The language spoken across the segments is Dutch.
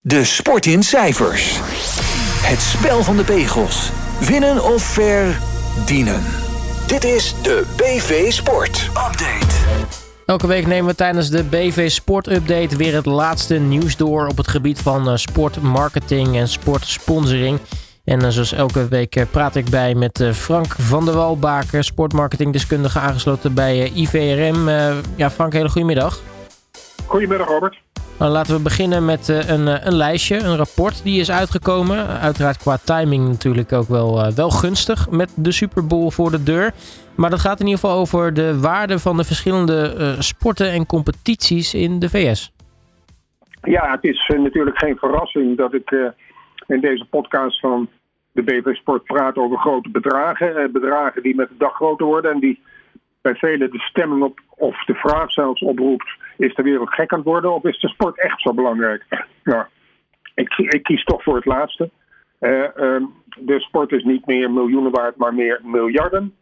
De sport in cijfers. Het spel van de pegels. Winnen of verdienen. Dit is de BV Sport Update. Elke week nemen we tijdens de BV Sport Update weer het laatste nieuws door op het gebied van eh, sportmarketing en sportsponsoring. En eh, zoals elke week eh, praat ik bij met Frank van der Walbaker, sportmarketingdeskundige aangesloten bij IVRM. Ja, Frank, hele goedemiddag. Goedemiddag, Robert. Nou, laten we beginnen met uh, een, een lijstje, een rapport die is uitgekomen. Uiteraard qua timing natuurlijk ook wel, uh, wel gunstig met de Super Bowl voor de deur. Maar dat gaat in ieder geval over de waarde van de verschillende sporten en competities in de VS. Ja, het is natuurlijk geen verrassing dat ik in deze podcast van de BV Sport praat over grote bedragen. bedragen die met de dag groter worden en die bij velen de stemming op, of de vraag zelfs oproept: is de wereld gek aan het worden of is de sport echt zo belangrijk? Nou, ik, ik kies toch voor het laatste. Uh, de sport is niet meer miljoenen waard, maar meer miljarden.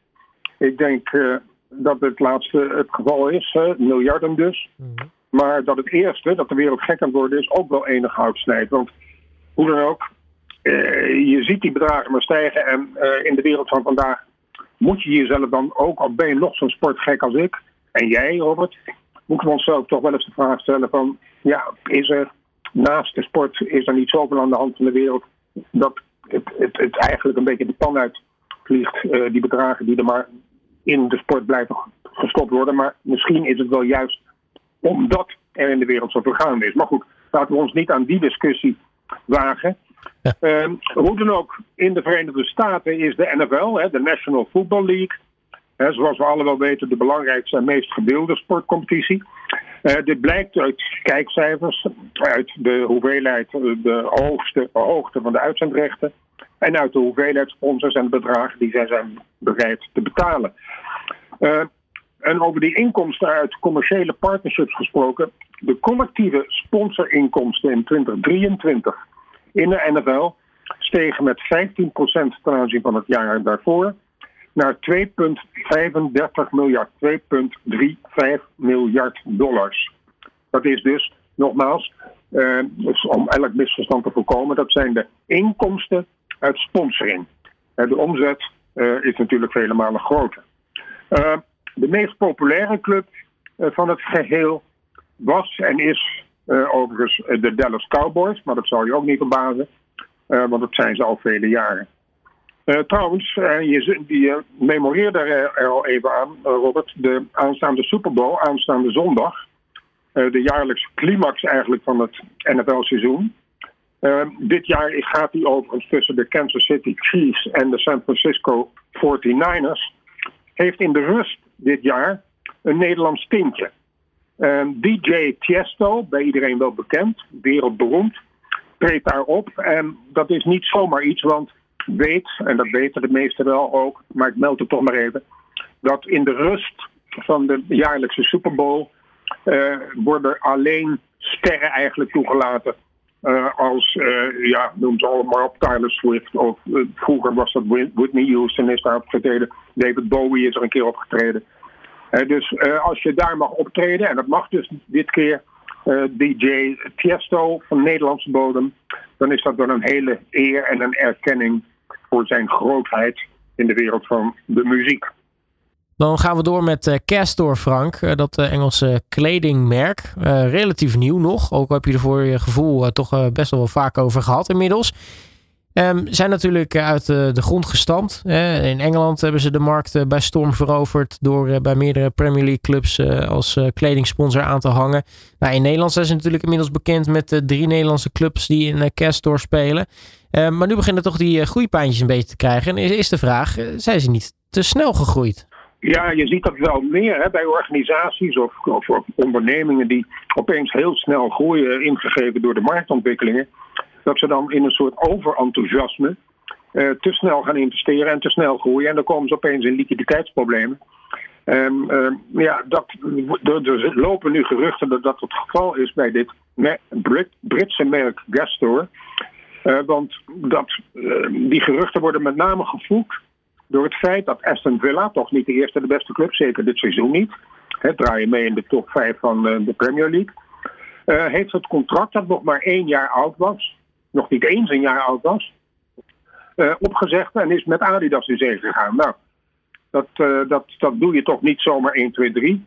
Ik denk uh, dat het laatste het geval is, miljarden dus. Mhm. Maar dat het eerste, dat de wereld gek aan het worden is, ook wel enig hout snijdt. Want hoe dan ook, je ziet die bedragen maar stijgen. En in de wereld van vandaag moet je jezelf dan ook, al ben je nog zo'n sportgek als ik, en jij Robert, moeten we onszelf toch wel eens de vraag stellen van, ja, is er naast de sport, is er niet zoveel aan de hand van de wereld dat het, het, het eigenlijk een beetje de pan uit vliegt, uh, die bedragen die er maar in de sport blijven gestopt worden. Maar misschien is het wel juist omdat er in de wereld zoveel gaande is. Maar goed, laten we ons niet aan die discussie wagen. Uh, hoe dan ook, in de Verenigde Staten is de NFL, hè, de National Football League, zoals we allemaal weten, de belangrijkste en meest gedeelde sportcompetitie. Uh, dit blijkt uit kijkcijfers, uit de hoeveelheid, eh, de hoogste, hoogte van de uitzendrechten en uit de hoeveelheid sponsors en bedragen die zij zijn bereid te betalen. Uh, en over die inkomsten uit commerciele partnerships gesproken, de collectieve sponsorinkomsten in 2023 in de NFL stegen met 15% ten aanzien van het jaar daarvoor naar 2,35 miljard, 2,35 miljard dollars. Dat is dus, nogmaals, uh, dus om elk misverstand te voorkomen, dat zijn de inkomsten uit sponsoring. De omzet uh, is natuurlijk vele malen groter. de meest populaire club van het geheel was en is uh, overigens de Dallas Cowboys, maar dat zal je ook niet verbazen, uh, want dat zijn ze al vele jaren. Trouwens, je, je memoreerde er, er, al even aan, Robert, de aanstaande Super Bowl, aanstaande zondag, de jaarlijkse climax eigenlijk van het NFL-seizoen. dit jaar gaat die overigens tussen de Kansas City Chiefs en de San Francisco 49ers. Heeft in de rust dit jaar een Nederlands tintje. Ehm, DJ Tiesto, bij iedereen wel bekend, wereldberoemd, treedt daarop. En dat is niet zomaar iets, want weet, en dat weten de meesten wel ook, maar ik meld het toch maar even, dat in de rust van de jaarlijkse Super Bowl uh, worden alleen sterren eigenlijk toegelaten. Uh, als, uh, ja, noem het allemaal op, Tyler Swift. Of vroeger was dat Whitney Houston is daar opgetreden. David Bowie is er een keer opgetreden dus uh, als je daar mag optreden, en dat mag dus dit keer eh, DJ Tiesto van Nederlandse bodem, dan is dat dan een hele eer en een erkenning voor zijn grootheid in de wereld van de muziek. Dan gaan we door met Castor Frank, dat Engelse kledingmerk. relatief nieuw nog, ook heb je er voor je gevoel toch best wel vaak over gehad inmiddels. Um, zijn natuurlijk uit de, de grond gestampt. In Engeland hebben ze de markt eh, bij storm veroverd door bij meerdere Premier League clubs als kledingsponsor aan te hangen. Nou, in Nederland zijn ze natuurlijk inmiddels bekend met de drie Nederlandse clubs die in Castor spelen. Um, maar nu beginnen toch die groeipijntjes een beetje te krijgen. En is, de vraag, zijn ze niet te snel gegroeid? Ja, je ziet dat wel meer hè, bij organisaties of, of ondernemingen die opeens heel snel groeien, ingegeven door de marktontwikkelingen dat ze dan in een soort overenthousiasme uh, te snel gaan investeren en te snel groeien. En dan komen ze opeens in liquiditeitsproblemen. Um, uh, ja, dat, er, lopen nu geruchten dat dat het geval is bij dit Brit, Britse merk Gastor. Uh, want dat, die geruchten worden met name gevoed door het feit dat Aston Villa, toch niet de eerste de beste club, zeker dit seizoen niet, hè, draaien mee in de top 5 van de Premier League. heeft het contract dat nog maar één jaar oud was, nog niet eens een jaar oud was, opgezegd en is met Adidas in zee gegaan. Nou, dat, dat, dat doe je toch niet zomaar 1, 2, 3.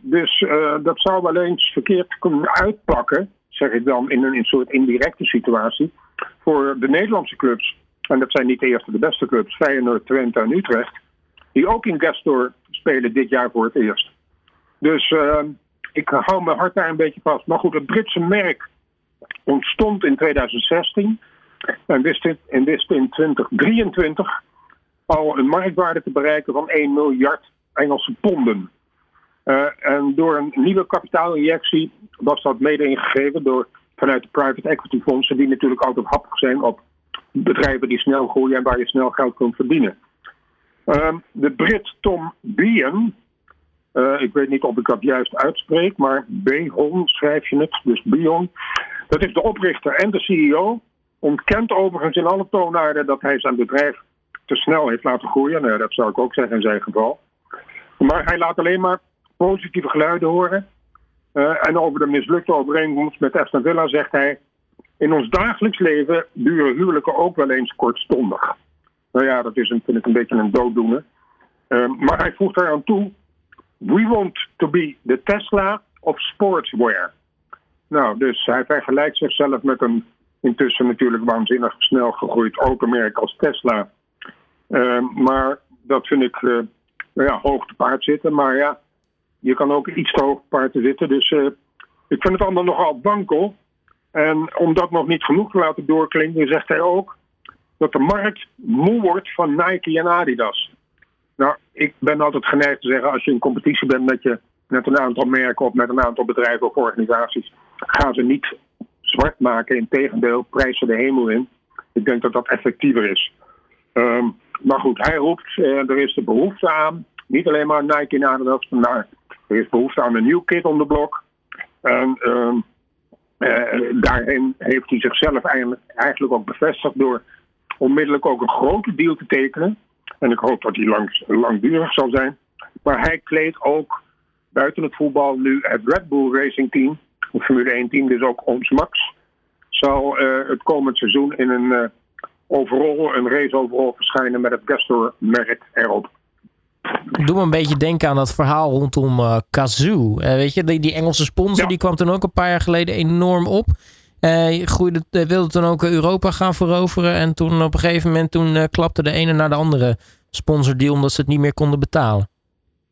dus dat zou wel eens verkeerd kunnen uitpakken, zeg ik dan, in een, in een soort indirecte situatie, voor de Nederlandse clubs. En dat zijn niet de eerste de beste clubs, Feyenoord, Twente en Utrecht, die ook in Gastor spelen dit jaar voor het eerst. Dus uh, ik hou mijn hart daar een beetje vast. Maar goed, het Britse merk ontstond in 2016 en wist in, en wist in 2023 al een marktwaarde te bereiken van 1 miljard Engelse ponden. Uh, en door een nieuwe kapitaalinjectie was dat mede ingegeven door, vanuit de private equity fondsen, die natuurlijk altijd happig zijn op bedrijven die snel groeien en waar je snel geld kunt verdienen. Uh, de Brit Tom Bean, uh, ik weet niet of ik dat juist uitspreek, maar Behon schrijf je het, dus Bion. Dat is de oprichter en de CEO. Ontkent overigens in alle toonaarden dat hij zijn bedrijf te snel heeft laten groeien. Nou, dat zou ik ook zeggen in zijn geval. Maar hij laat alleen maar positieve geluiden horen. Uh, en over de mislukte overeenkomst met Aston Villa zegt hij... In ons dagelijks leven duren huwelijken ook wel eens kortstondig. Nou ja, dat is een, vind ik een beetje een dooddoener. Uh, maar hij voegt eraan toe We want to be the Tesla of sportswear. Nou, dus hij vergelijkt zichzelf met een intussen natuurlijk waanzinnig snel gegroeid automerk als Tesla. Uh, maar dat vind ik uh, ja, hoog te paard zitten. Maar ja, je kan ook iets te hoog te paard zitten. Dus uh, ik vind het allemaal nogal wankel. En om dat nog niet genoeg te laten doorklinken, zegt hij ook dat de markt moe wordt van Nike en Adidas. Nou, ik ben altijd geneigd te zeggen, als je in competitie bent met, je, met een aantal merken of met een aantal bedrijven of organisaties, gaan ze niet zwart maken. Integendeel, prijzen de hemel in. Ik denk dat dat effectiever is. Um, maar goed, hij roept, uh, er is de behoefte aan, niet alleen maar Nike en Adidas, maar er is behoefte aan een nieuw kit on the blok. En uh, uh, daarin heeft hij zichzelf eigenlijk, ook bevestigd door onmiddellijk ook een grote deal te tekenen. En ik hoop dat die lang, langdurig zal zijn. Maar hij kleedt ook buiten het voetbal nu het Red Bull Racing Team, Formule 1 team, dus ook ons Max, zal uh, het komend seizoen in een uh, overall, een race overall verschijnen met het Gastor merk erop. Doe me een beetje denken aan dat verhaal rondom uh, Kazoo. weet je, die, die Engelse sponsor ja. die kwam toen ook een paar jaar geleden enorm op. Uh, groeide, wilde toen ook Europa gaan veroveren. En toen op een gegeven moment toen, klapte de ene naar de andere sponsordeal omdat ze het niet meer konden betalen.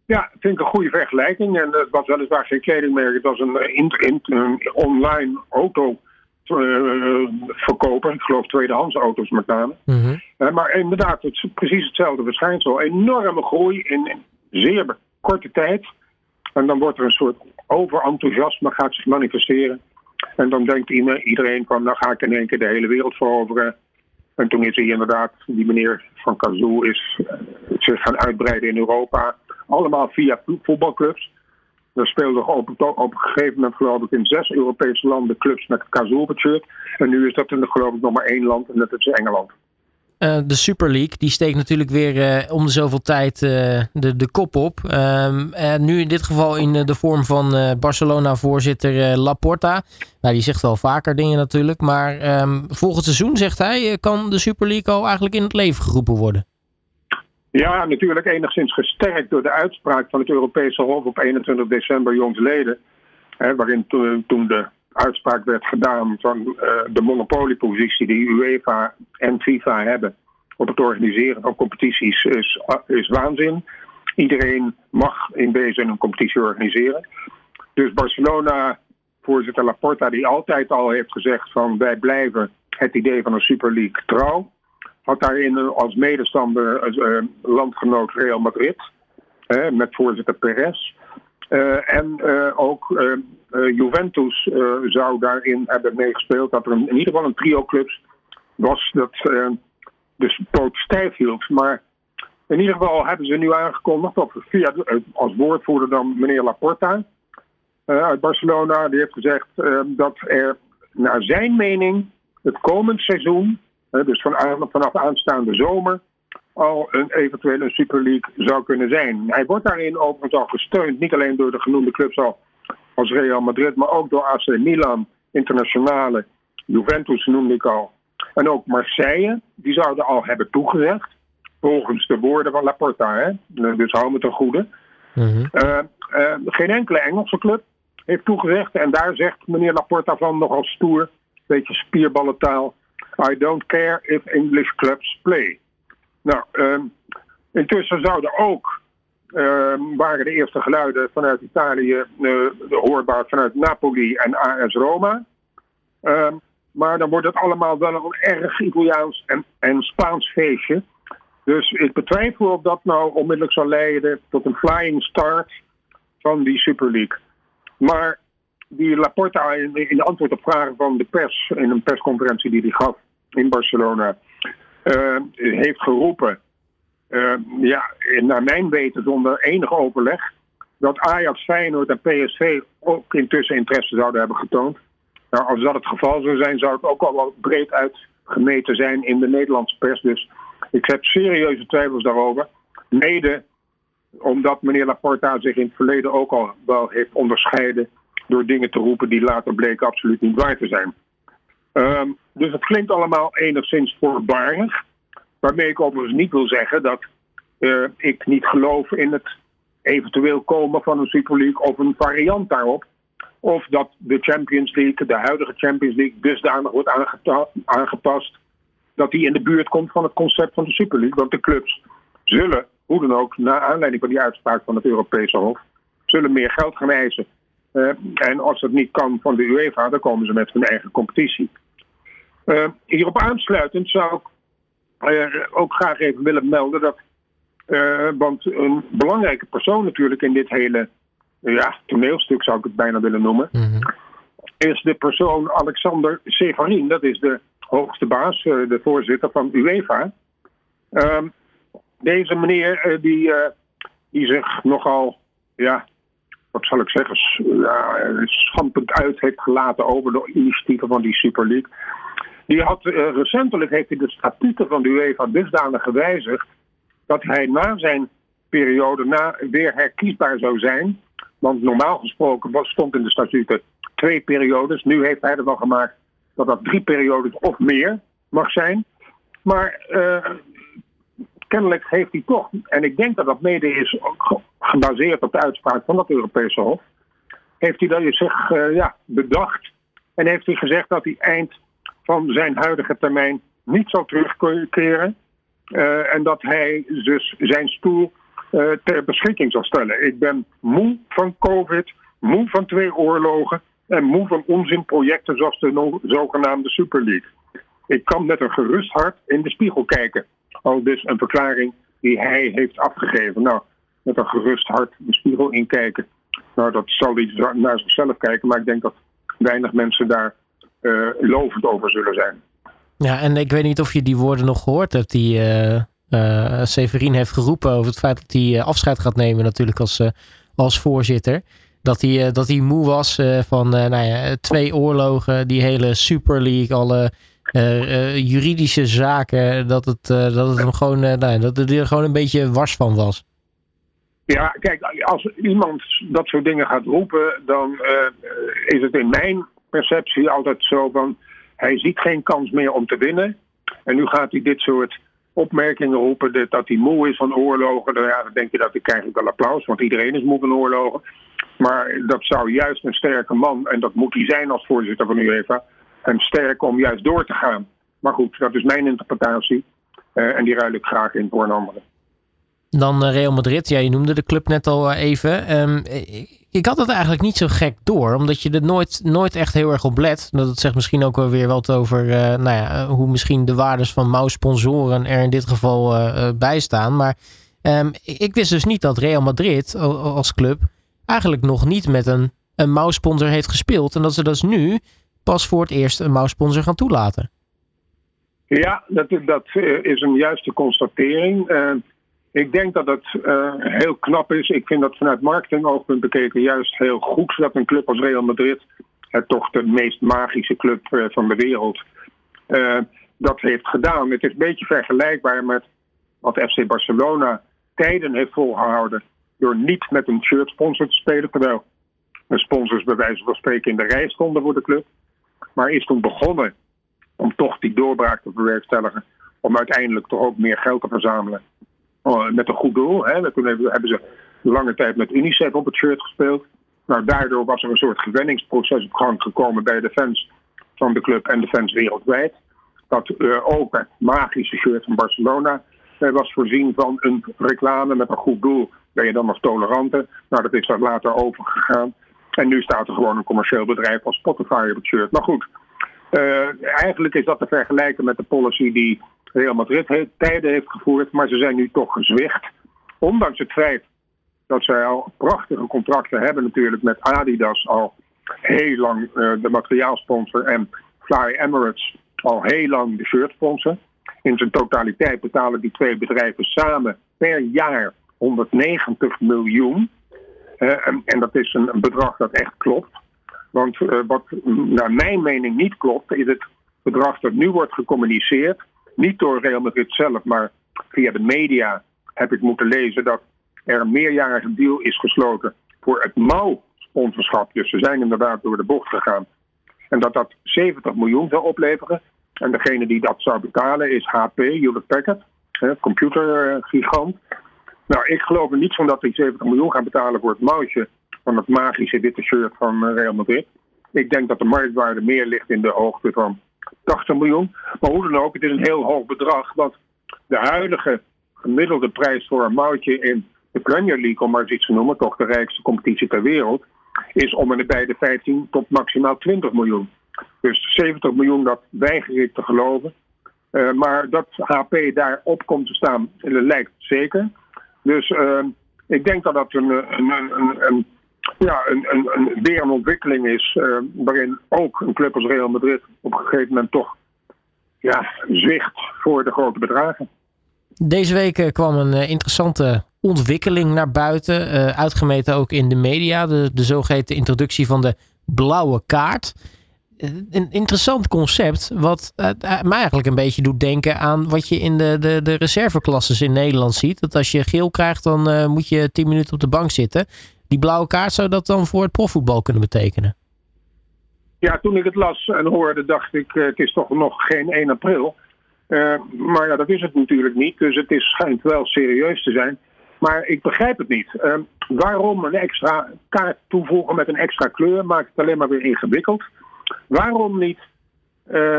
Ja, vind ik een goede vergelijking. En het was weliswaar geen kledingmerk. Het was een, in, in, een online auto uh, verkoper. Ik geloof tweedehands auto's met name. Mm -hmm. uh, maar inderdaad, het is precies hetzelfde verschijnsel. Enorme groei in, in zeer korte tijd. En dan wordt er een soort overenthousiasme gaat zich manifesteren. En dan denkt iedereen van, nou ga ik in één keer de hele wereld veroveren. En toen is hij inderdaad, die meneer van Kazoo is zich gaan uitbreiden in Europa. Allemaal via voetbalclubs. Er speelden op, op een gegeven moment, geloof ik, in zes Europese landen clubs met Kazoo op het shirt. En nu is dat in, geloof ik, nog maar één land en dat is Engeland. Uh, de Super League, die steekt natuurlijk weer uh, om de zoveel tijd uh, de, de kop op. Um, nu in dit geval in de vorm van Barcelona-voorzitter Laporta. Nou, die zegt wel vaker dingen natuurlijk. Maar um, volgend seizoen, zegt hij, kan de Super League al eigenlijk in het leven geroepen worden. Ja, natuurlijk enigszins gesterkt door de uitspraak van het Europese Hof op 21 december jongsleden. Hè, waarin to, toen de uitspraak werd gedaan van uh, de monopoliepositie die UEFA en FIFA hebben op het organiseren van competities is, is waanzin. Iedereen mag in wezen een competitie organiseren. Dus Barcelona, voorzitter Laporta, die altijd al heeft gezegd van wij blijven het idee van een Super League trouw, had daarin als medestander uh, landgenoot Real Madrid, met voorzitter Perez. Uh, en uh, ook Juventus zou daarin hebben meegespeeld. Dat er in ieder geval een trio clubs was dat dus poot stijf hield. Maar in ieder geval hebben ze nu aangekondigd, of via, als woordvoerder dan meneer Laporta uit Barcelona, die heeft gezegd dat er naar zijn mening het komend seizoen, dus van, vanaf aanstaande zomer, al een eventuele Super League zou kunnen zijn. Hij wordt daarin overigens al gesteund, niet alleen door de genoemde clubs al, als Real Madrid, maar ook door AC Milan, internationale, Juventus noemde ik al. En ook Marseille, die zouden al hebben toegezegd. Volgens de woorden van Laporta, hè? dus hou me ten goede. Mm geen enkele Engelse club heeft toegezegd. En daar zegt meneer Laporta van nogal stoer, beetje spierballentaal. I don't care if English clubs play. Nou, uh, intussen zouden ook, uh, waren de eerste geluiden vanuit Italië uh, hoorbaar vanuit Napoli en AS Roma. Ehm, maar dan wordt het allemaal wel een erg Italiaans en, en Spaans feestje. Dus ik betwijfel of dat nou onmiddellijk zal leiden tot een flying start van die Super League. Maar die Laporta in, in antwoord op vragen van de pers, in een persconferentie die hij gaf in Barcelona, uh, heeft geroepen, uh, ja, naar mijn weten zonder enig overleg, dat Ajax, Feyenoord en PSV ook intussen interesse zouden hebben getoond. Nou, als dat het geval zou zijn, zou het ook al wel breed uitgemeten zijn in de Nederlandse pers. Dus ik heb serieuze twijfels daarover. Mede omdat meneer Laporta zich in het verleden ook al wel heeft onderscheiden door dingen te roepen die later bleken absoluut niet waar te zijn. Um, dus het klinkt allemaal enigszins voorbarig. Waarmee ik overigens niet wil zeggen dat uh, ik niet geloof in het eventueel komen van een Super League of een variant daarop. Of dat de Champions League, de huidige Champions League, dusdanig wordt aangepast dat die in de buurt komt van het concept van de Super League. Want de clubs zullen, hoe dan ook, naar aanleiding van die uitspraak van het Europese Hof, zullen meer geld gaan eisen. Uh, en als dat niet kan van de UEFA, dan komen ze met hun eigen competitie. Uh, hierop aansluitend zou ik uh, ook graag even willen melden dat. want een belangrijke persoon natuurlijk in dit hele ja, toneelstuk zou ik het bijna willen noemen. Mm -hmm. Is de persoon Alexander Severin. Dat is de hoogste baas, de voorzitter van UEFA. Ehm, deze meneer die, die zich nogal ja, wat zal ik zeggen, ja, schampend uit heeft gelaten over de initiatieven van die Super League. Die had uh, recentelijk heeft hij de statuten van de UEFA dusdanig gewijzigd dat hij na zijn periode na, weer herkiesbaar zou zijn. Want normaal gesproken was, stond in de statuten twee periodes. Nu heeft hij er wel gemaakt dat dat drie periodes of meer mag zijn. Maar uh, kennelijk heeft hij toch, en ik denk dat dat mede is gebaseerd op de uitspraak van het Europese Hof, heeft hij dat zich uh, ja, bedacht en heeft hij gezegd dat hij eind van zijn huidige termijn niet zal terugkeren uh, en dat hij dus zijn stoel uh, ter beschikking zal stellen. Ik ben moe van COVID, moe van twee oorlogen en moe van onzinprojecten zoals de zogenaamde Super League. Ik kan met een gerust hart in de spiegel kijken. Al dus een verklaring die hij heeft afgegeven. Nou, met een gerust hart de spiegel inkijken. Nou, dat zal hij naar zichzelf kijken, maar ik denk dat weinig mensen daar lovend over zullen zijn. Ja, en ik weet niet of je die woorden nog gehoord hebt die uh, uh, Severin heeft geroepen over het feit dat hij afscheid gaat nemen natuurlijk als, als voorzitter. Dat hij, dat hij moe was van nou ja, twee oorlogen, die hele Super League, alle juridische zaken, dat het, dat het hem gewoon, nou, dat het er gewoon een beetje wars van was. Ja, kijk, als iemand dat soort dingen gaat roepen, dan is het in mijn perceptie altijd zo van hij ziet geen kans meer om te winnen. En nu gaat hij dit soort opmerkingen roepen dat hij moe is van oorlogen. Ja, dan denk je dat ik ik wel applaus, want iedereen is moe van oorlogen. Maar dat zou juist een sterke man, en dat moet hij zijn als voorzitter van UEFA, hem sterken om juist door te gaan. Maar goed, dat is mijn interpretatie. Uh, en die ruil ik graag in voor een andere. Dan eh, Real Madrid. Ja, je noemde de club net al eh, even. Um, ik had het eigenlijk niet zo gek door, omdat je er nooit, nooit echt heel erg op let. Dat zegt misschien ook wel weer wat over uh, nou ja, hoe misschien de waardes van mouw-sponsoren er in dit geval uh, bij staan. Maar um, ik wist dus niet dat Real Madrid als club eigenlijk nog niet met een, een mouwsponsor heeft gespeeld. En dat ze dus nu pas voor het eerst een mouwsponsor gaan toelaten. Ja, dat, dat is een juiste constatering. Uh, ik denk dat het uh, heel knap is. Ik vind dat vanuit marketingoogpunt bekeken juist heel goed dat een club als Real Madrid, het toch de meest magische club uh, van de wereld, uh, dat heeft gedaan. Het is een beetje vergelijkbaar met wat FC Barcelona tijden heeft volgehouden door niet met een shirt sponsor te spelen, terwijl sponsors bij wijze van spreken in de rij stonden voor de club. Maar is toen begonnen om toch die doorbraak te bewerkstelligen. Om uiteindelijk toch ook meer geld te verzamelen. Oh, met een goed doel. Hè. Hebben ze lange tijd met UNICEF op het shirt gespeeld. Nou, daardoor was er een soort gewenningsproces op gang gekomen bij de fans van de club en de fans wereldwijd. Dat uh, ook het magische shirt van Barcelona uh, was voorzien van een reclame met een goed doel. Ben je dan nog toleranter? Nou, dat is daar later overgegaan. En nu staat er gewoon een commercieel bedrijf als Spotify op het shirt. Maar goed, uh, eigenlijk is dat te vergelijken met de policy die Real Madrid tijden heeft gevoerd. Maar ze zijn nu toch gezwicht. Ondanks het feit dat zij al prachtige contracten hebben natuurlijk met Adidas al heel lang uh, de materiaalsponsor en Fly Emirates al heel lang de shirtsponsor. In zijn totaliteit betalen die twee bedrijven samen per jaar 190 miljoen. Uh, en, en, dat is een, bedrag dat echt klopt. Want uh, wat naar mijn mening niet klopt, is het bedrag dat nu wordt gecommuniceerd. Niet door Real Madrid zelf, maar via de media heb ik moeten lezen dat er een meerjarige deal is gesloten voor het mouwsponsorschap. Dus ze zijn inderdaad door de bocht gegaan. En dat dat 70 miljoen zou opleveren. En degene die dat zou betalen is HP, Hewlett Packard, computergigant. Nou, ik geloof er niet van dat die 70 miljoen gaan betalen voor het mouwtje van het magische witte shirt van Real Madrid. Ik denk dat de marktwaarde meer ligt in de hoogte van 80 miljoen. Maar hoe dan ook, het is een heel hoog bedrag. Want de huidige gemiddelde prijs voor een mouwtje in de Premier League, om maar eens iets te noemen, toch de rijkste competitie ter wereld, is om en bij de 15 tot maximaal 20 miljoen. Dus 70 miljoen, dat weiger ik te geloven. Uh, maar dat HP daar op komt te staan, lijkt zeker. Dus uh, ik denk dat dat een, een, een, een ja, een, een, een, weer ontwikkeling is. Uh, waarin ook een club als Real Madrid op een gegeven moment toch ja, zwicht voor de grote bedragen. Deze week kwam een interessante ontwikkeling naar buiten. Uitgemeten ook in de media. De, de zogeheten introductie van de blauwe kaart. Een interessant concept. Wat mij eigenlijk een beetje doet denken aan wat je in de, de, de reserveklasses in Nederland ziet. Dat als je geel krijgt, dan moet je 10 minuten op de bank zitten. Die blauwe kaart zou dat dan voor het profvoetbal kunnen betekenen? Ja, toen ik het las en hoorde, dacht ik: het is toch nog geen 1 april. maar ja, dat is het natuurlijk niet. Dus het is, schijnt wel serieus te zijn. Maar ik begrijp het niet. Uh, waarom een extra kaart toevoegen met een extra kleur maakt het alleen maar weer ingewikkeld. Waarom niet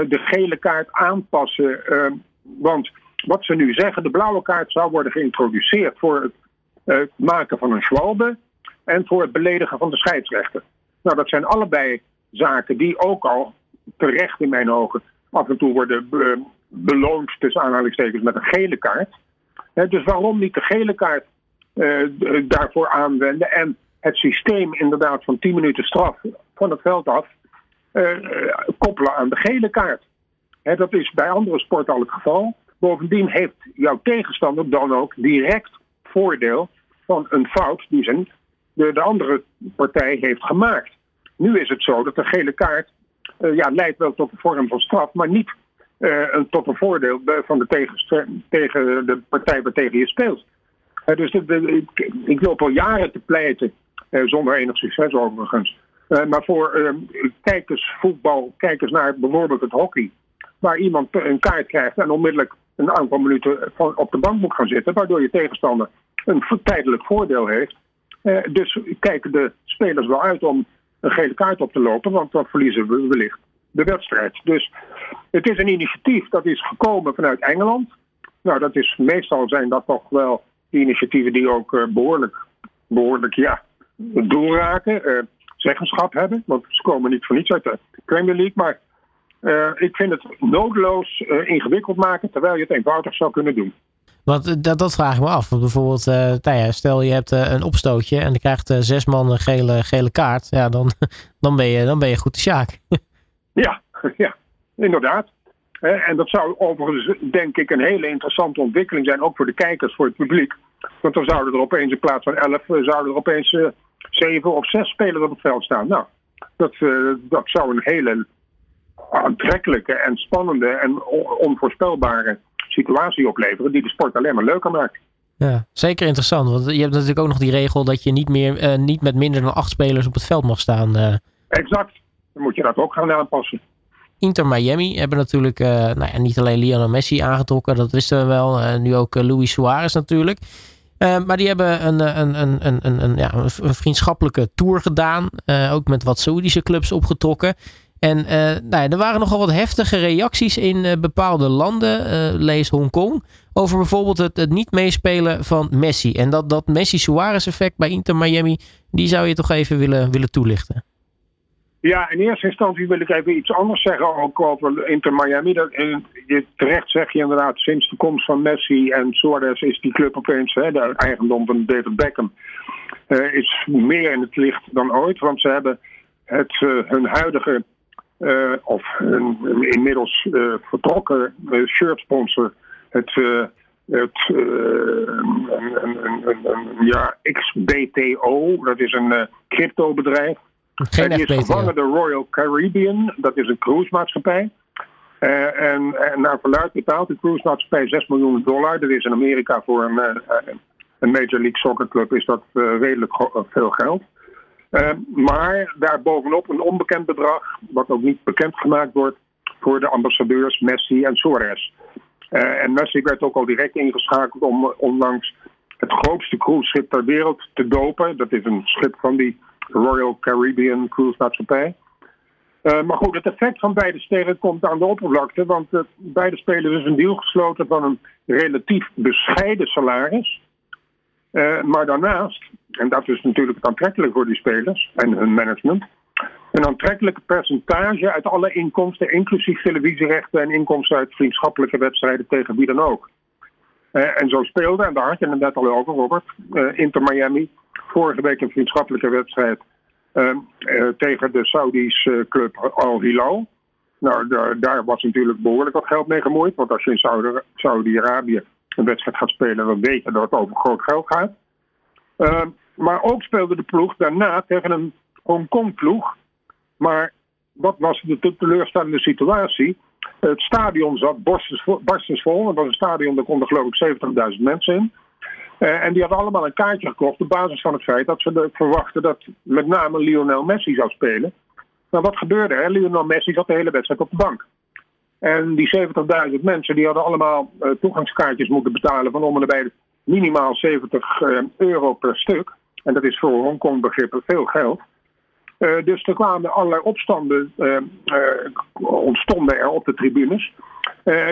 de gele kaart aanpassen? Want wat ze nu zeggen, de blauwe kaart zou worden geïntroduceerd voor het maken van een schwalbe en voor het beledigen van de scheidsrechter. Nou, dat zijn allebei zaken die ook al terecht in mijn ogen af en toe worden beloond tussen aanhalingstekens met een gele kaart dus waarom niet de gele kaart uh, daarvoor aanwenden en het systeem inderdaad van 10 minuten straf van het veld af uh, koppelen aan de gele kaart? dat is bij andere sporten al het geval. Bovendien heeft jouw tegenstander dan ook direct voordeel van een fout die zijn, de, de andere partij heeft gemaakt. Nu is het zo dat de gele kaart ja, leidt wel tot een vorm van straf, maar niet uh, tot een voordeel van de tegen, de partij waartegen je speelt. Uh, dus ik, ik, loop al jaren te pleiten, uh, zonder enig succes overigens. maar voor kijkers voetbal, kijkers naar bijvoorbeeld het hockey, waar iemand een kaart krijgt en onmiddellijk een aantal minuten op de bank moet gaan zitten, waardoor je tegenstander een tijdelijk voordeel heeft. Dus kijken de spelers wel uit om een gele kaart op te lopen, want dan verliezen we wellicht de wedstrijd. Dus het is een initiatief dat is gekomen vanuit Engeland. Nou, dat is meestal zijn dat toch wel initiatieven die ook uh, behoorlijk, behoorlijk ja, doorraken, uh, zeggenschap hebben. Want ze komen niet voor niets uit de Premier League. Maar ik vind het nodeloos ingewikkeld maken, terwijl je het eenvoudig zou kunnen doen. Want dat, dat vraag ik me af. bijvoorbeeld, nou ja, stel je hebt een opstootje en je krijgt zes man een gele, gele kaart. Ja, dan, dan, ben je, dan ben je goed de sjaak. Ja, ja, inderdaad. En dat zou overigens, denk ik, een hele interessante ontwikkeling zijn, ook voor de kijkers, voor het publiek. Want dan zouden er opeens in plaats van elf, eh, zouden er opeens uh, zeven of zes spelers op het veld staan. Nou, dat, uh, dat zou een hele aantrekkelijke en spannende en onvoorspelbare situatie opleveren, die de sport alleen maar leuker maakt. Ja, zeker interessant. Want je hebt natuurlijk ook nog die regel dat je niet, meer, niet met minder dan acht spelers op het veld mag staan. Exact. Dan moet je dat ook gaan aanpassen. Inter Miami hebben natuurlijk nou ja, niet alleen Lionel Messi aangetrokken, dat wisten we wel. nu ook Luis Suarez natuurlijk. Maar die hebben een, een, een, een, een, ja, een vriendschappelijke tour gedaan. Ook met wat Saoedische clubs opgetrokken. En uh, nou er waren nogal wat heftige reacties in bepaalde landen, lees Hongkong, over bijvoorbeeld het, niet meespelen van Messi. En dat, dat Messi-Suarez effect bij Inter Miami, die zou je toch even willen, willen toelichten. Ja, in eerste instantie wil ik even iets anders zeggen ook over Inter Miami. Dat, je, terecht zeg je inderdaad, sinds de komst van Messi en Suarez is die club opeens, hè, de eigendom van David Beckham, uh, is meer in het licht dan ooit. Want ze hebben het, uh, hun huidige, uh, of hun, inmiddels vertrokken shirtsponsor, het, het een, een, een, ja, XBTO, dat is een cryptobedrijf. Geen die is gevangen de Royal Caribbean, dat is een cruisemaatschappij. Uh, en, en naar verluid betaalt de cruisemaatschappij 6 miljoen dollar. Dat is in Amerika voor een, uh, een Major League Soccer club is dat uh, redelijk veel geld. Maar daarbovenop een onbekend bedrag, wat ook niet bekendgemaakt wordt, voor de ambassadeurs Messi en Suarez. en Messi werd ook al direct ingeschakeld om onlangs het grootste cruiseschip ter wereld te dopen. Dat is een schip van die Royal Caribbean Cruise Maatschappij. Uh, maar goed, het effect van beide sterren komt aan de oppervlakte. Want beide spelen dus een deal gesloten van een relatief bescheiden salaris. Maar daarnaast, en dat is natuurlijk aantrekkelijk voor die spelers en hun management. Een aantrekkelijk percentage uit alle inkomsten, inclusief televisierechten en inkomsten uit vriendschappelijke wedstrijden tegen wie dan ook. en zo speelde, en daar had je het net al over, Robert, Inter Miami vorige week een vriendschappelijke wedstrijd uh, uh, tegen de Saudische club Al Hilal. Nou, daar, was natuurlijk behoorlijk wat geld mee gemoeid. Want als je in Saudi-Arabië een wedstrijd gaat spelen, dan weet je dat het over groot geld gaat. Uh, maar ook speelde de ploeg daarna tegen een Hongkong-ploeg. Maar wat was de teleurstellende situatie? Het stadion zat barstensvol. Het was een stadion, daar konden geloof ik 70.000 mensen in. Uh, en die hadden allemaal een kaartje gekocht op basis van het feit dat ze verwachten dat met name Lionel Messi zou spelen. Maar wat gebeurde er? Lionel Messi zat de hele wedstrijd op de bank. En die 70.000 mensen die hadden allemaal uh, toegangskaartjes moeten betalen van om en bij minimaal 70 uh, eh, euro per stuk. En dat is voor Hongkong begrippen veel geld. dus er kwamen allerlei opstanden, ontstonden er op de tribunes.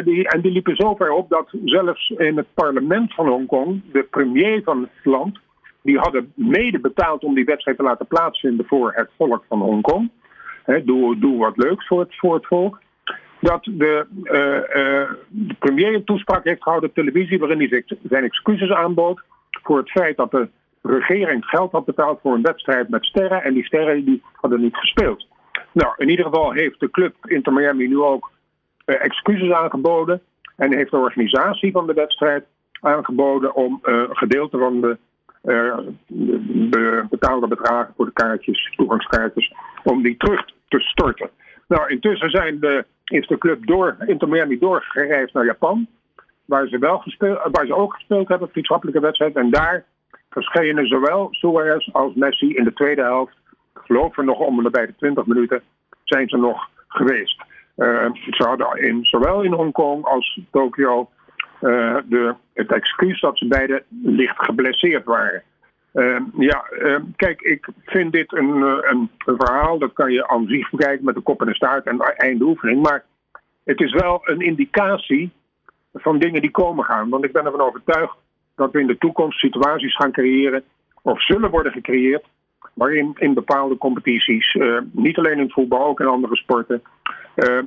Die, en die liepen zo ver op dat zelfs in het parlement van Hongkong, de premier van het land, die hadden mede betaald om die wedstrijd te laten plaatsvinden voor het volk van Hongkong. Doe, doe wat leuks voor het, volk. Dat de, de premier een toespraak heeft gehouden op televisie waarin hij zijn excuses aanbood voor het feit dat de regering geld had betaald voor een wedstrijd met sterren en die sterren die hadden niet gespeeld. Nou, in ieder geval heeft de club Inter Miami nu ook uh, excuses aangeboden. En heeft de organisatie van de wedstrijd aangeboden om uh, een gedeelte van de, uh, de, betaalde bedragen voor de kaartjes, toegangskaartjes, om die terug te storten. Nou, intussen zijn de, is de club door, Inter Miami doorgereisd naar Japan, waar ze, wel gespeeld, waar ze ook gespeeld hebben, vriendschappelijke wedstrijd. En daar verschenen zowel Suarez als Messi in de tweede helft. Ik geloof nog om de bij de 20 minuten zijn ze nog geweest. Uh, ze hadden in, zowel in Hongkong als Tokio uh, de, het excuus dat ze beide licht geblesseerd waren. Uh, ja, kijk, ik vind dit een, een, een, verhaal, dat kan je aan zich bekijken met de kop en de staart en einde oefening. Maar het is wel een indicatie van dingen die komen gaan. Want ik ben ervan overtuigd dat we in de toekomst situaties gaan creëren, of zullen worden gecreëerd, waarin in bepaalde competities, niet alleen in voetbal, ook in andere sporten, uh,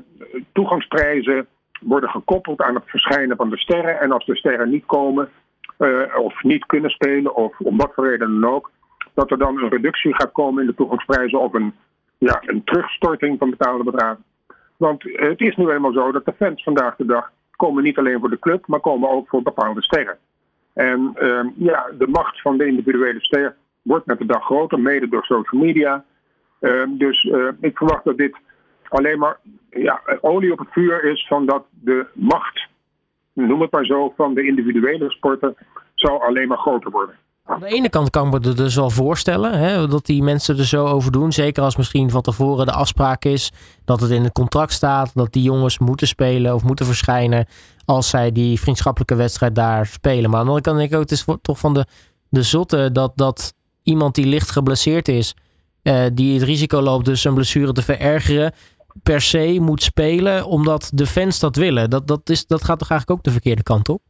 toegangsprijzen worden gekoppeld aan het verschijnen van de sterren. En als de sterren niet komen, uh, of niet kunnen spelen, of om wat voor reden dan ook, dat er dan een reductie gaat komen in de toegangsprijzen of een, ja, een terugstorting van betaalde bedragen. Want het is nu eenmaal zo dat de fans vandaag de dag komen niet alleen voor de club, maar komen ook voor bepaalde sterren. En uh, ja, de macht van de individuele ster wordt met de dag groter, mede door social media. Uh, dus uh, ik verwacht dat dit alleen maar ja, olie op het vuur is van dat de macht, noem het maar zo, van de individuele sporten zal alleen maar groter worden. Aan de ene kant kan ik me er dus wel voorstellen hè, dat die mensen er zo over doen. Zeker als misschien van tevoren de afspraak is dat het in het contract staat dat die jongens moeten spelen of moeten verschijnen als zij die vriendschappelijke wedstrijd daar spelen. Maar kant denk ik ook, het is toch van de, de zotte dat, dat iemand die licht geblesseerd is, eh, die het risico loopt dus zijn blessure te verergeren, per se moet spelen omdat de fans dat willen. Dat, dat, is, dat gaat toch eigenlijk ook de verkeerde kant op?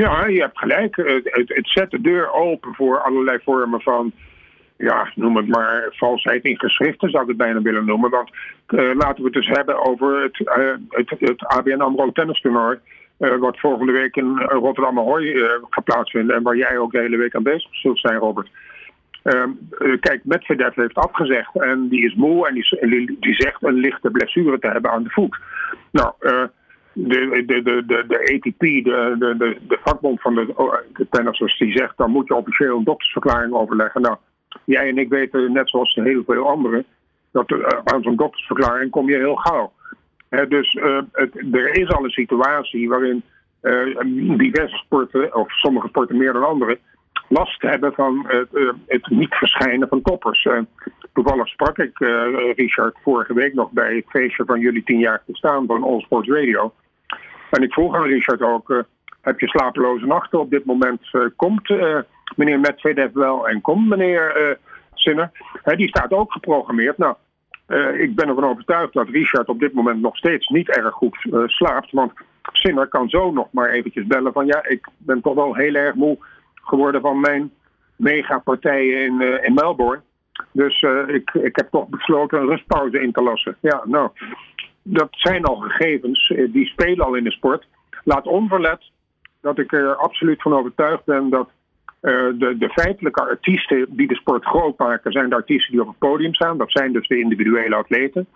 Ja, je hebt gelijk. Het, het, zet de deur open voor allerlei vormen van, ja, noem het maar, valsheid in geschriften zou ik het bijna willen noemen. Want uh, laten we het dus hebben over het, uh, het, het ABN AMRO tennistoernooi. Uh, wat volgende week in Rotterdam Ahoy gaat plaatsvinden. En waar jij ook de hele week aan bezig zult zijn, Robert. Ehm, kijk, Medvedev heeft afgezegd en die is moe en die, die, zegt een lichte blessure te hebben aan de voet. Nou, de, de, de, de, de ATP, de, de, de, de vakbond van de, oh, tennissers, die zegt dan moet je officieel een doktersverklaring overleggen. Nou, jij en ik weten, net zoals heel veel anderen, dat uh, aan zo'n doktersverklaring kom je heel gauw. dus het, er is al een situatie waarin uh, diverse sporten, of sommige sporten meer dan andere, last hebben van het, het niet verschijnen van toppers. toevallig sprak ik Richard vorige week nog bij het feestje van jullie tien jaar bestaan van All Sports Radio. En ik vroeg aan Richard ook, uh, heb je slapeloze nachten op dit moment? Uh, komt uh, meneer Medvedev wel en komt meneer Sinner? die staat ook geprogrammeerd. Nou, ik ben ervan overtuigd dat Richard op dit moment nog steeds niet erg goed slaapt. Want Sinner kan zo nog maar eventjes bellen van ja, ik ben toch wel heel erg moe geworden van mijn megapartijen in, in Melbourne. Dus ik, ik heb toch besloten een rustpauze in te lassen. Ja, nou, dat zijn al gegevens, eh, die spelen al in de sport. Laat onverlet dat ik er absoluut van overtuigd ben dat uh, de, de, feitelijke artiesten die de sport groot maken, zijn de artiesten die op het podium staan. Dat zijn dus de individuele atleten.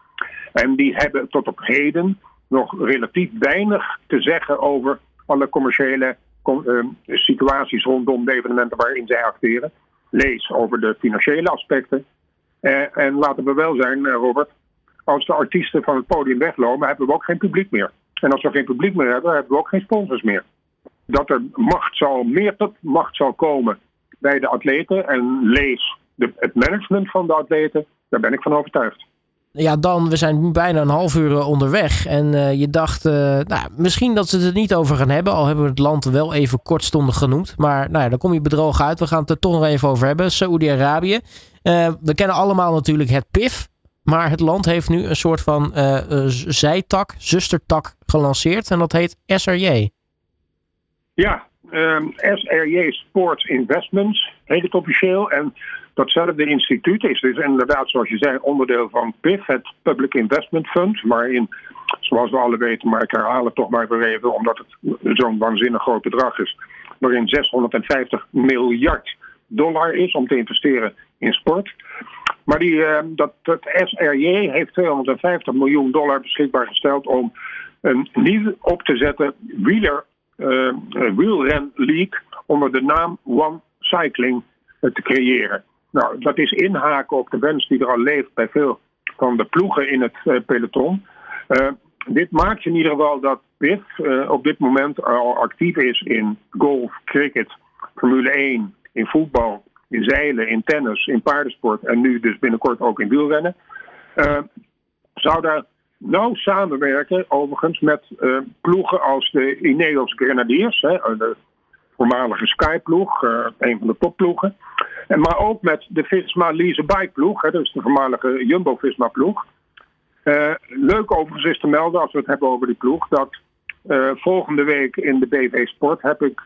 En die hebben tot op heden nog relatief weinig te zeggen over alle commerciële uh, situaties rondom de evenementen waarin zij acteren. Lees over de financiële aspecten. En laten we wel zijn, Robert, als de artiesten van het podium weglopen, hebben we ook geen publiek meer. En als we geen publiek meer hebben, hebben we ook geen sponsors meer. Dat er macht zal, meer tot macht zal komen bij de atleten en lees de, het management van de atleten, daar ben ik van overtuigd. Ja, dan, we zijn bijna een half uur eh, onderweg. En uh, je dacht, uh, nou, misschien dat ze het er niet over gaan hebben. Al hebben we het land wel even kortstondig genoeg. Maar nou ja, dan kom je bedrogen uit. We gaan het er toch nog even over hebben. Saoedi-Arabië. We kennen allemaal natuurlijk het PIF. Maar het land heeft nu een soort van uh, zijtak, zustertak gelanceerd. En dat heet SRJ. Ja, um, ehm, SRJ Sports Investments heet het officieel. En datzelfde instituut is dus inderdaad, zoals je zei, onderdeel van PIF, het Public Investment Fund. Waarin, zoals we alle weten, maar ik herhaal het toch maar weer even, omdat het zo'n waanzinnig groot bedrag is. Waarin 650 miljard dollar is om te investeren in sport. Maar die, uh, dat, dat SRJ heeft 250 miljoen dollar beschikbaar gesteld om een nieuw op te zetten wieler, uh, wielren league onder de naam One Cycling te creëren. Nou, dat is inhaken op de wens die er al leeft bij veel van de ploegen in het peloton. dit maakt in ieder geval dat PIF op dit moment al actief is in golf, cricket, Formule 1, in voetbal, in zeilen, in tennis, in paardensport en nu dus binnenkort ook in wielrennen. Uh, zou daar nauw samenwerken, overigens, met uh, ploegen als de Ineos Grenadiers, hè, de voormalige Sky-ploeg, uh, een van de topploegen. En maar ook met de Visma Lease Bike ploeg, hè, dus de voormalige Jumbo-Visma ploeg. leuk overigens is te melden, als we het hebben over die ploeg, dat volgende week in de BV Sport heb ik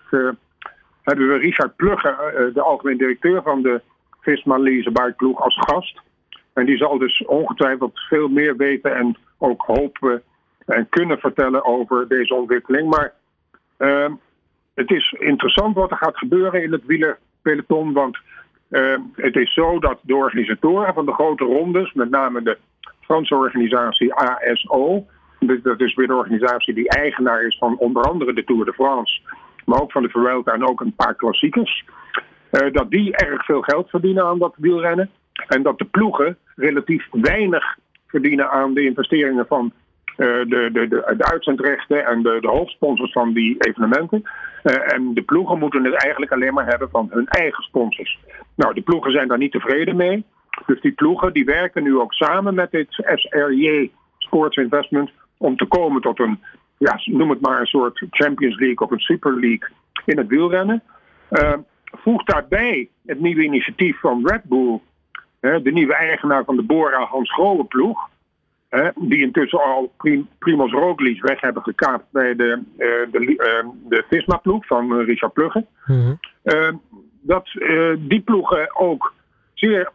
hebben we Richard Plugge, eh, de algemeen directeur van de Visma Leasebike als gast. En die zal dus ongetwijfeld veel meer weten en ook hopen en kunnen vertellen over deze ontwikkeling. Maar uh, het is interessant wat er gaat gebeuren in het wielerpeloton. Want uh, het is zo dat de organisatoren van de grote rondes, met name de Franse organisatie ASO, dat is weer de organisatie die eigenaar is van onder andere de Tour de France maar ook van de Vuelta en ook een paar klassiekers. Uh, dat die erg veel geld verdienen aan dat wielrennen. En dat de ploegen relatief weinig verdienen aan de investeringen van de, de, de, de uitzendrechten en de, de hoofdsponsors van die evenementen. en de ploegen moeten het eigenlijk alleen maar hebben van hun eigen sponsors. Nou, de ploegen zijn daar niet tevreden mee. Dus die ploegen die werken nu ook samen met dit SRJ Sports Investment om te komen tot een, ja, noem het maar een soort Champions League of een Super League in het wielrennen. Uh, voeg daarbij het nieuwe initiatief van Red Bull, de nieuwe eigenaar van de Bora Hans Grohe ploeg. die intussen al Prim Primoz Roglic weg hebben gekaapt bij de, uh, de, uh, de Visma-ploeg van Richard Plugge. Mm dat die ploegen ook zeer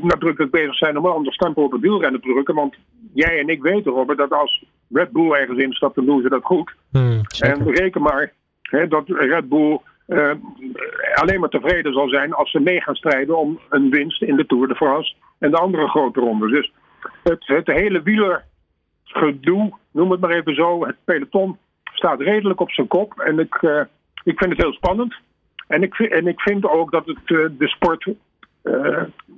nadrukkelijk bezig zijn om een ander stempel op het wielrennen te drukken. Want jij en ik weten, Robert, dat als Red Bull ergens instapt, dan doen ze dat goed. Mm, en reken maar dat Red Bull uh, alleen maar tevreden zal zijn als ze mee gaan strijden om een winst in de Tour de France en de andere grote rondes. Dus het, het hele wielergedoe, noem het maar even zo, het peloton staat redelijk op zijn kop. En ik, uh, ik vind het heel spannend. En ik, en ik vind ook dat het, uh, de sport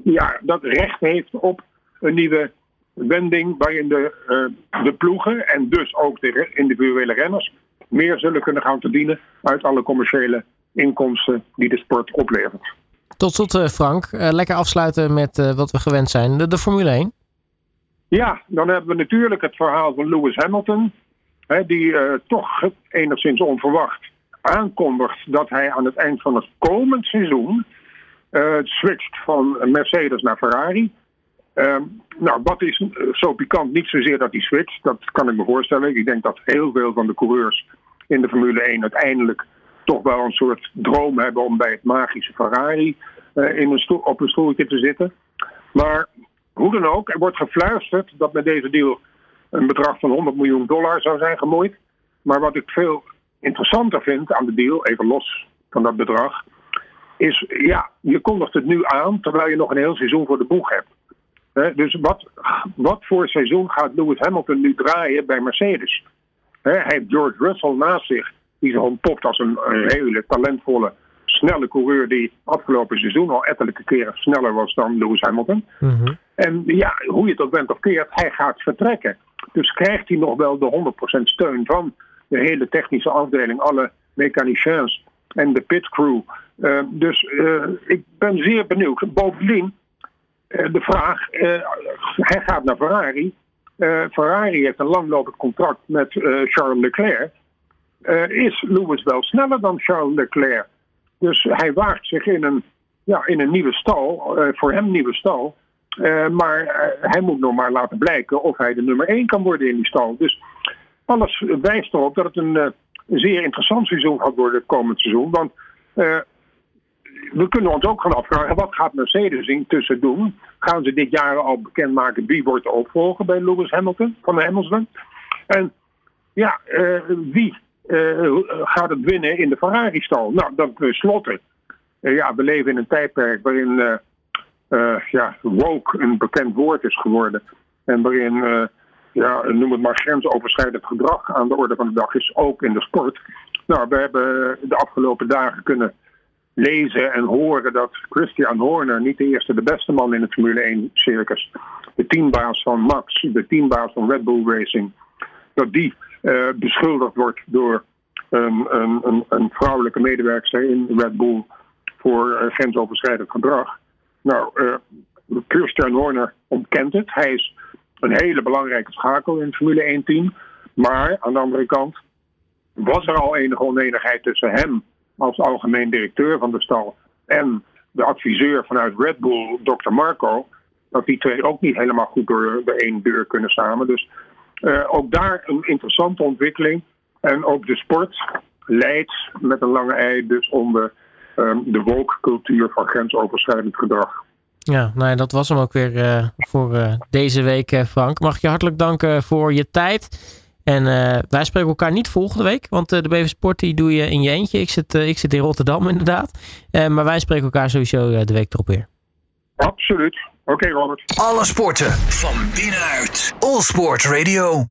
ja, dat recht heeft op een nieuwe wending waarin de, de ploegen en dus ook de individuele renners meer zullen kunnen gaan verdienen uit alle commerciële inkomsten die de sport oplevert. Tot slot, eh, Frank. Uh, lekker afsluiten met wat we gewend zijn: de, de, Formule 1. Ja, dan hebben we natuurlijk het verhaal van Lewis Hamilton. Hè, die uh, toch enigszins onverwacht aankondigt dat hij aan het eind van het komend seizoen switcht van Mercedes naar Ferrari. Ehm, nou, wat is zo pikant? Niet zozeer dat hij switcht, dat kan ik me voorstellen. Ik denk dat heel veel van de coureurs in de Formule 1 uiteindelijk toch wel een soort droom hebben om bij het magische Ferrari uh, in een op een stoeltje te zitten. Maar hoe dan ook, er wordt gefluisterd dat met deze deal een bedrag van 100 miljoen dollar zou zijn gemoeid. Maar wat ik veel interessanter vind aan de deal, even los van dat bedrag, is ja, je kondigt het nu aan terwijl je nog een heel seizoen voor de boeg hebt. Dus wat, wat voor seizoen gaat Lewis Hamilton nu draaien bij Mercedes? hij heeft George Russell naast zich die zich ontpopt als een, hele talentvolle, snelle coureur die afgelopen seizoen al ettelijke keren sneller was dan Lewis Hamilton. Mhm. En ja, hoe je het ook bent of keert, hij gaat vertrekken. Dus krijgt hij nog wel de 100% steun van de hele technische afdeling, alle mechaniciens en de pitcrew. Uh, dus uh, ik ben zeer benieuwd. Bovendien, de vraag, hij gaat naar Ferrari. Ferrari heeft een langlopend contract met Charles Leclerc. Is Lewis wel sneller dan Charles Leclerc. Dus hij waagt zich in een, ja, in een nieuwe stal, voor hem nieuwe stal. Maar hij moet nog maar laten blijken of hij de nummer 1 kan worden in die stal. Dus alles wijst erop dat het een, zeer interessant seizoen gaat worden komend seizoen. Want we kunnen ons ook gaan afvragen, wat gaat Mercedes intussen doen? Gaan ze dit jaar al bekendmaken wie wordt de opvolger bij Lewis Hamilton, van Hamilton? En ja, wie uh, gaat het winnen in de Ferrari-stal. Nou, dan tenslotte. Uh, ja, we leven in een tijdperk waarin ja, woke een bekend woord is geworden. En waarin, ja, noem het maar, grensoverschrijdend gedrag aan de orde van de dag is, ook in de sport. Nou, we hebben de afgelopen dagen kunnen lezen en horen dat Christian Horner, niet de eerste, de beste man in het Formule 1-circus, de teambaas van Max, de teambaas van Red Bull Racing, dat die uh, beschuldigd wordt door een, een, een, vrouwelijke medewerker in Red Bull voor uh, grensoverschrijdend gedrag. Nou, uh, Christian Horner ontkent het. Hij is een hele belangrijke schakel in het Formule 1-team. Maar aan de andere kant was er al enige oneenigheid tussen hem als algemeen directeur van de stal en de adviseur vanuit Red Bull, Dr. Marco, dat die twee ook niet helemaal goed door de één deur kunnen samen. Dus uh, ook daar een interessante ontwikkeling. En ook de sport leidt met een lange ei dus onder um, de woke-cultuur van grensoverschrijdend gedrag. Ja, nou ja, dat was hem ook weer uh, voor uh, deze week, Frank. Mag ik je hartelijk danken voor je tijd. En wij spreken elkaar niet volgende week, want de BV Sport die doe je in je eentje. Ik zit, ik zit in Rotterdam inderdaad. maar wij spreken elkaar sowieso de week erop weer. Absoluut. Oké, okay, Robert. Alle sporten van binnenuit. All Sport Radio.